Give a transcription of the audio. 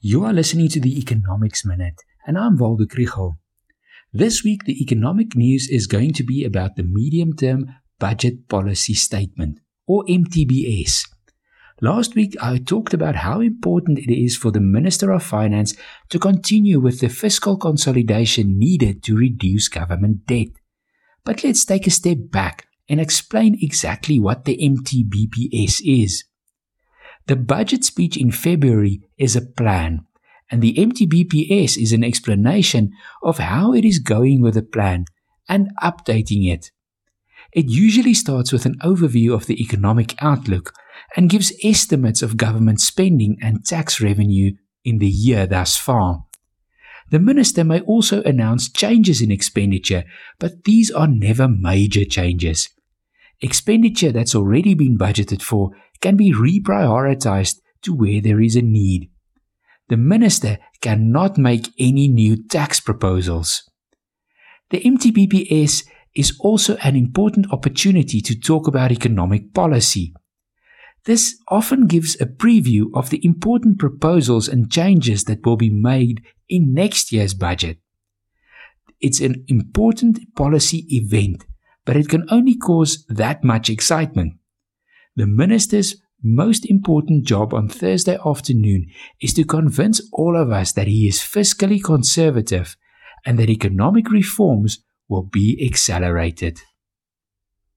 You are listening to the Economics Minute, and I'm Waldo Krugell. This week, the economic news is going to be about the Medium Term Budget Policy Statement, or MTBPS. Last week, I talked about how important it is for the Minister of Finance to continue with the fiscal consolidation needed to reduce government debt. But let's take a step back and explain exactly what the MTBPS is. The budget speech in February is a plan, and the MTBPS is an explanation of how it is going with the plan and updating it. It usually starts with an overview of the economic outlook and gives estimates of government spending and tax revenue in the year thus far. The minister may also announce changes in expenditure, but these are never major changes. Expenditure that's already been budgeted for can be reprioritized to where there is a need. The minister cannot make any new tax proposals. The MTBPS is also an important opportunity to talk about economic policy. This often gives a preview of the important proposals and changes that will be made in next year's budget. It's an important policy event but it can only cause that much excitement. The minister's most important job on Thursday afternoon is to convince all of us that he is fiscally conservative and that economic reforms will be accelerated.